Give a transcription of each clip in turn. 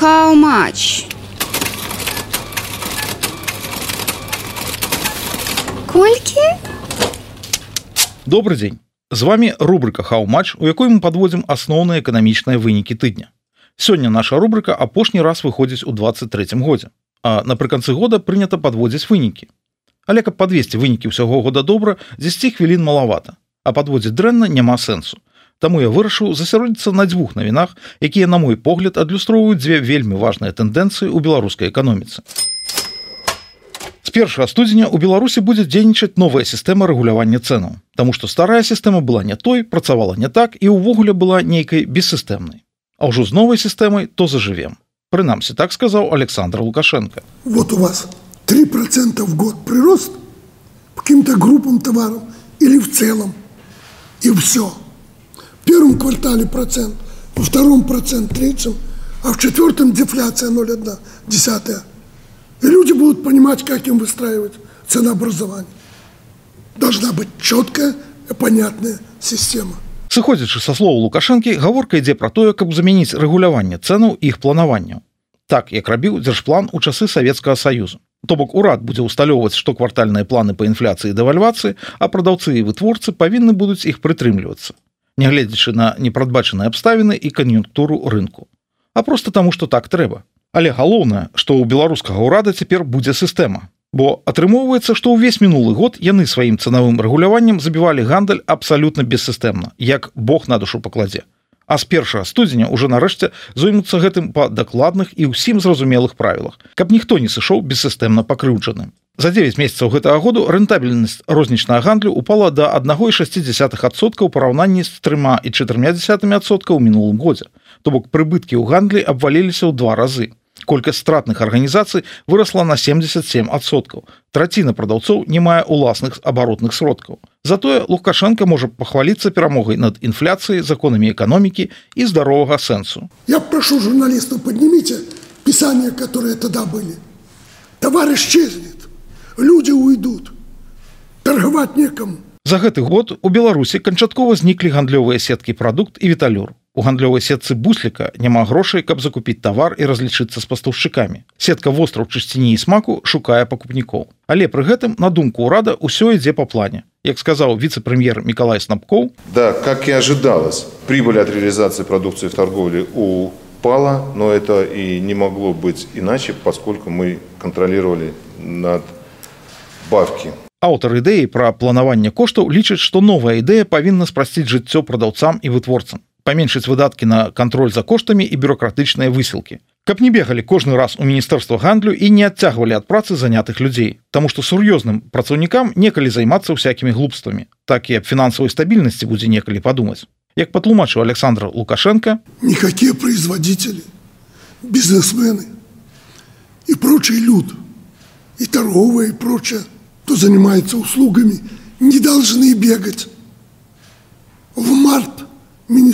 How much? Колькі? Добрый дзень з вами рубрика хау-матч у якой мы подводзім асноўныя эканамічныя вынікі тыдня. Сёння наша рубрика апошні раз выходзіць у 23 годзе а напрыканцы года прынята подводзіць вынікі. Але каб подвесці вынікі ўсяго года добра 10 хвілін малавата. А подводзіць дрэнна няма сэнсу Таму я вырашыў засяродзіцца на дзвюх навінах якія на мой погляд адлюстроўваюць дзве вельмі важныя тэндэнцыі ў беларускай эканоміцы. З першага студзеня у беларусі будзе дзейнічаць новая сістэма рэгулявання цэнаў Таму што старая сістэма была не той працавала не так і ўвогуле была нейкай бессістэмнай. А ўжо з новай сістэмай то зажывем. Прынамсі так сказаў Александр лукашенко. Вот у вас 3 процента в год прирост каким-то группам товаров или в целом? И все в первом квартале процент во втором процент третьем а в четвертом дефляция 0,1 десятая. И люди будут понимать как им выстраивать ценообразование. Должна быть четкая и понятная система. Сыходзячы са слоў лукашэнкі гаворка ідзе пра тое каб замяніць рэгуляванне цэнаў іх планаванняў. Так як рабіў дзяржплан у часы савецкага саюзу то бок урад будзе ўсталёўваць што квартальныя планы па інфляцыі дэвальвацыі а прадаўцы і вытворцы павінны будуць іх прытрымлівацца нягледзячы на непрадбачаныя абставіны і кан'юнктуру рынку. А просто таму што так трэба. Але галоўнае што ў беларускага ўрада цяпер будзе сістэма. Бо атрымоўваецца што ўвесь мінулы год яны сваім цанавым рэгуляваннем забівалі гандаль абсалютна бессістэмна як Бог на душу пакладзе а з першага студзеня уже нарэшце зоймуцца гэтым па дакладных і ўсім зразумелых правілах каб ніхто не сышоў бессістэмна пакрыўджаным За 9 месяцаў гэтага году рэнтабельнасць рознічнага гандлю упала да 1,6% у параўнанні з трыма і чатырмя десятымі адсотка ў мінулым годзе. То бок прыбыткі ў гандлі абваліліся ў два разы. Колькасць стратных арганізацый вырасла на 77соткаў. Траціна прадаўцоў не мае уласных абаротных сродкаў. Затое Лукашенко можа пахваліцца перамогай над інфляцыяй законамі эканомікі і здаровага сэнсу. Я прошу журналістаў поднимите пісання, которые тогда былі. Товар исчезнет люди уйдут торговать некому за гэты год у беларусі канчаткова зніклі гандлёвыя сеткі прадукт і віталюр у гандлёвай сетцы бусліка няма грошай каб закупіць тавар і разлічыцца з пастаўшчыкамі. Сетка востраў чысціні і смаку шукае пакупнікоў. Але пры гэтым на думку ўрада ўсё ідзе по плане. Як сказаў віце-прэм'ер миколай снапкоў да как и ожидалось прибыль от реализации продукции в торговле у пала но это и не могло быть иначе поскольку мы контролировали над бавкі. Аўтар ідэі пра планаванне коштаў лічыць, што новая ідэя павінна спрасціць жыццё прадаўцам і вытворцам, паменшыць выдаткі на кантроль за коштамі і бюрократычныя высілкі. Каб не бегалі кожны раз у міністэрства гандлю і не адцягвалі ад працы занятых людзей, Таму што сур'ёзным працаўнікам некалі займацца ўсякімі глупствамі, так і аб фінансавай стабільнасці будзе некалі падумаць. Як патлумачыў Александр Лукашенко, никакие производители, бизнесмены и прочий люд, и торговые, и прочее – кто занимается услугами, не должны бегать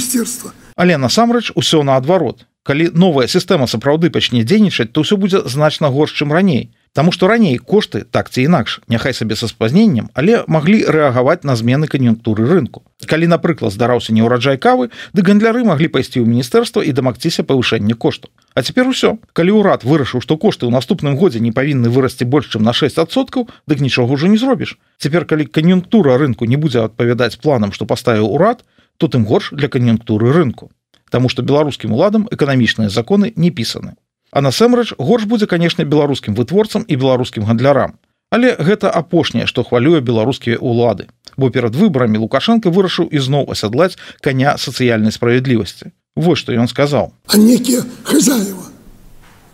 министерства. Але насамрэч усё наадварот. Калі новая сістэма сапраўды пачне дзейнічаць, то ўсё будзе значна горш, чым раней. Таму што раней кошты так ці інакш няхай сабе са спазненнем але маглі рэагаваць на змены кан'юнктуры рынку калі напрыклад здараўся не ўраджай кавы ды гандляры маглі пайсці ў міністэрства і дамагціся павышэння кошту А цяпер усё калі ўрад вырашыў што кошты ў наступным годзе не павінны вырасці больш чым на 6соткаў дык нічога ўжо не зробіш цяпер калі кан'юнктура рынку не будзе адпавядаць планам што паставіў урад то тым горш для кан'юнктуры рынку Таму што беларускім уладам эканамічныя законы не пісаны А насамрэч горш будзе канешне беларускім вытворцам і беларускім гандлярам. Але гэта апошняе, што хвалюе беларускія ўлады. Бо перад выбарамі Лукашенко вырашыў ізноў асядлаць коня сацыяльнай справядлівасці. Вось што ён сказаў. А некія хозяева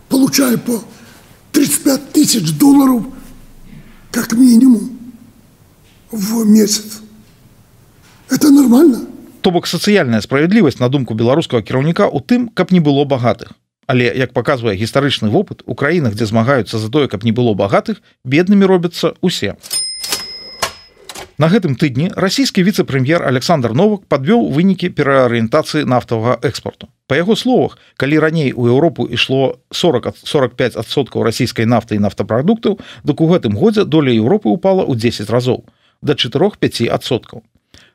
получая по 35 тысяч долларов как минимум в месяц. Это нормально. То бок сацыяльная справядлівасць на думку беларускага кіраўніка у тым, каб не было багатых. Але як паказвае гістарычны вопыт у краінах, дзе змагаюцца за тое, каб не было багатых, беднымі робяцца усе. На гэтым тыдні расійскі віцэ-прэм'ер Александр Новак падвёў вынікі пераарыентацыі нафтавага экспорту. Па яго словах, калі раней у Еўропу ішло 40-45соткаў расійскай нафты і нафтапрадуктаў, дык у гэтым годзе доля Еўропы упала ў 10 разоў да 4-5соткаў.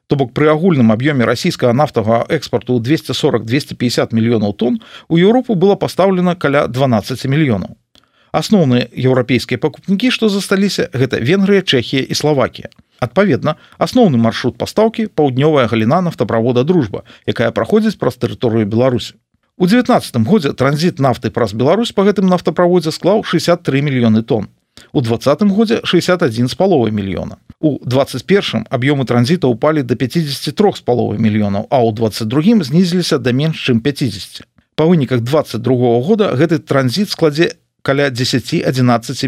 То бок пры агульным аб'ёме расійскага нафтавага экспарту 240-250 мільёнаў тонн у Еўропу было пастаўлена каля 12 мільёнаў. Асноўныя еўрапейскія пакупнікі, што засталіся гэта Венгрыя, Чэхія і Славакія. Адпаведна, асноўны маршрут пастаўкі паўднёвая галіна нафтаправода дружба, якая праходзіць праз тэрыторыю Беларусі. У 19 годзе транзіт нафты праз Беларусь па гэтым нафтаправодзе склаў 63 мільёны тонн. У двадцатым годзе 61 з паловай мільёна. У 21 аб'ёмы транзіта ўпалі да 53 з паловай мільёнаў, а ў 22 знізіліся да менш чым 50. Па выніках 22 года гэты транзіт складзе каля 10-11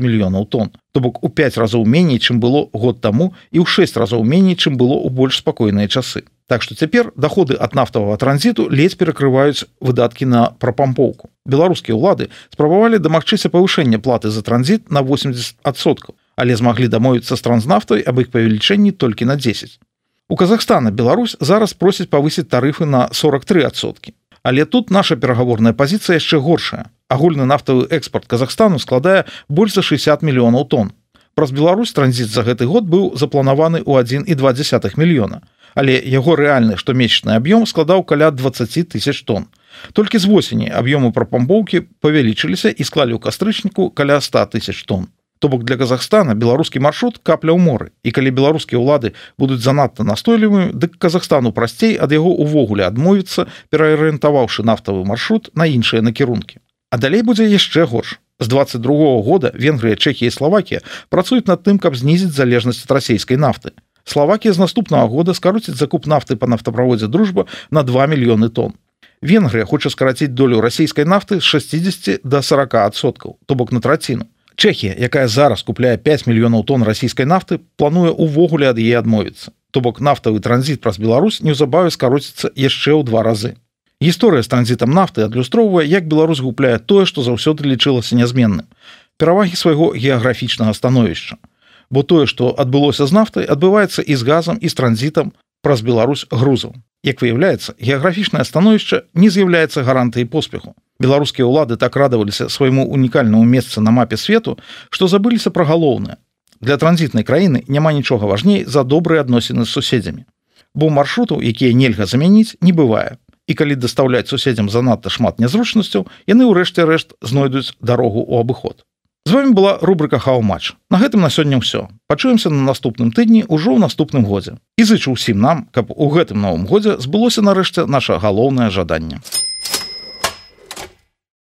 мільёнаў тонн. То бок у 5 разоў меней, чым было год таму і ў 6 разоў меней, чым было ў больш спакойныя часы. Так што цяпер даходы ад нафтавага транзіту ледзь перакрываюць выдаткі на прапампоўку. Беларускія ўлады спрабавалі дамагчыся павышэння платы за транзіт на 80соткаў, але змаглі дамовіцца з транзнафтай аб іх павелічэнні толькі на 10. У Казахстана Беларусь зараз просіць павысіць тарыфы на 43соткі. Але тут наша перагаворная пазіцыя яшчэ горшая. Агульны нафтавы экспорт Казахстану складае больш за 60 мільёнаў тонн. Праз Беларусь транзіт за гэты год быў запланаваны ў 1,2 мільёна але яго рэальны штомесячны аб'ём складаў каля 20 тысяч тонн. Толькі з восені аб'ёмы прапамбоўкі павялічыліся і склалі ў кастрычніку каля 100 тысяч тонн. То бок для Казахстана беларускі маршрут капля ў моры і калі беларускія ўлады будуць занадта настойлівымі, дык Казахстану прасцей ад яго увогуле адмовіцца, пераарыентаваўшы нафтавы маршрут на іншыя накірункі. А далей будзе яшчэ горш. З 22 года Венгрыя, Чэхія і Славакія працуюць над тым, каб знізіць залежнасць ад расійскай нафты. Словакія з наступнага года скароціць закуп нафты па нафтаправодзе дружба на 2 мільёны тонн. Венгрыя хоча скараціць долю расійскай нафты з 60 до 40соткаў, то бок на траціну. Чэхія, якая зараз купляе 5 мільёнаў тонн расійскай нафты, плануе увогуле ад яе адмовіцца. То бок нафтавы транзіт праз Беларусь неўзабаве скароціцца яшчэ ў два разы. Гісторыя з транзітам нафты адлюстроўвае, як беларус губляе тое, што заўсёды лічылася нязменным. Перавагі свайго геаграфічнага становішча. Бо тое што адбылося з нафтай адбываецца і з газам і з транзітам праз Беларусь грузаў як выяўляецца геаграфічнае становішча не з'яўляецца гарантыяй поспеху. Беларускія ўлады так радаваліся свайму унікальнаму месцы на мапе свету што забыліся пра галоўнае для транзітнай краіны няма нічога важней за добрыя адносіны з суседзямі. Бо маршрутаў якія нельга замяніць не бывае і калі дастаўляць суседзям занадта шмат нязручнасцяў яны ўрэшце рэшт знойдуць дарогу ў абыход З вами была рубрика хау-матч. На гэтым на сёння ўсё. Пачуемся на наступным тыдні ўжо ў наступным годзе. І зычу ўсім нам, каб у гэтым новым годзе збылося нарэшце наша галоўнае жаданне.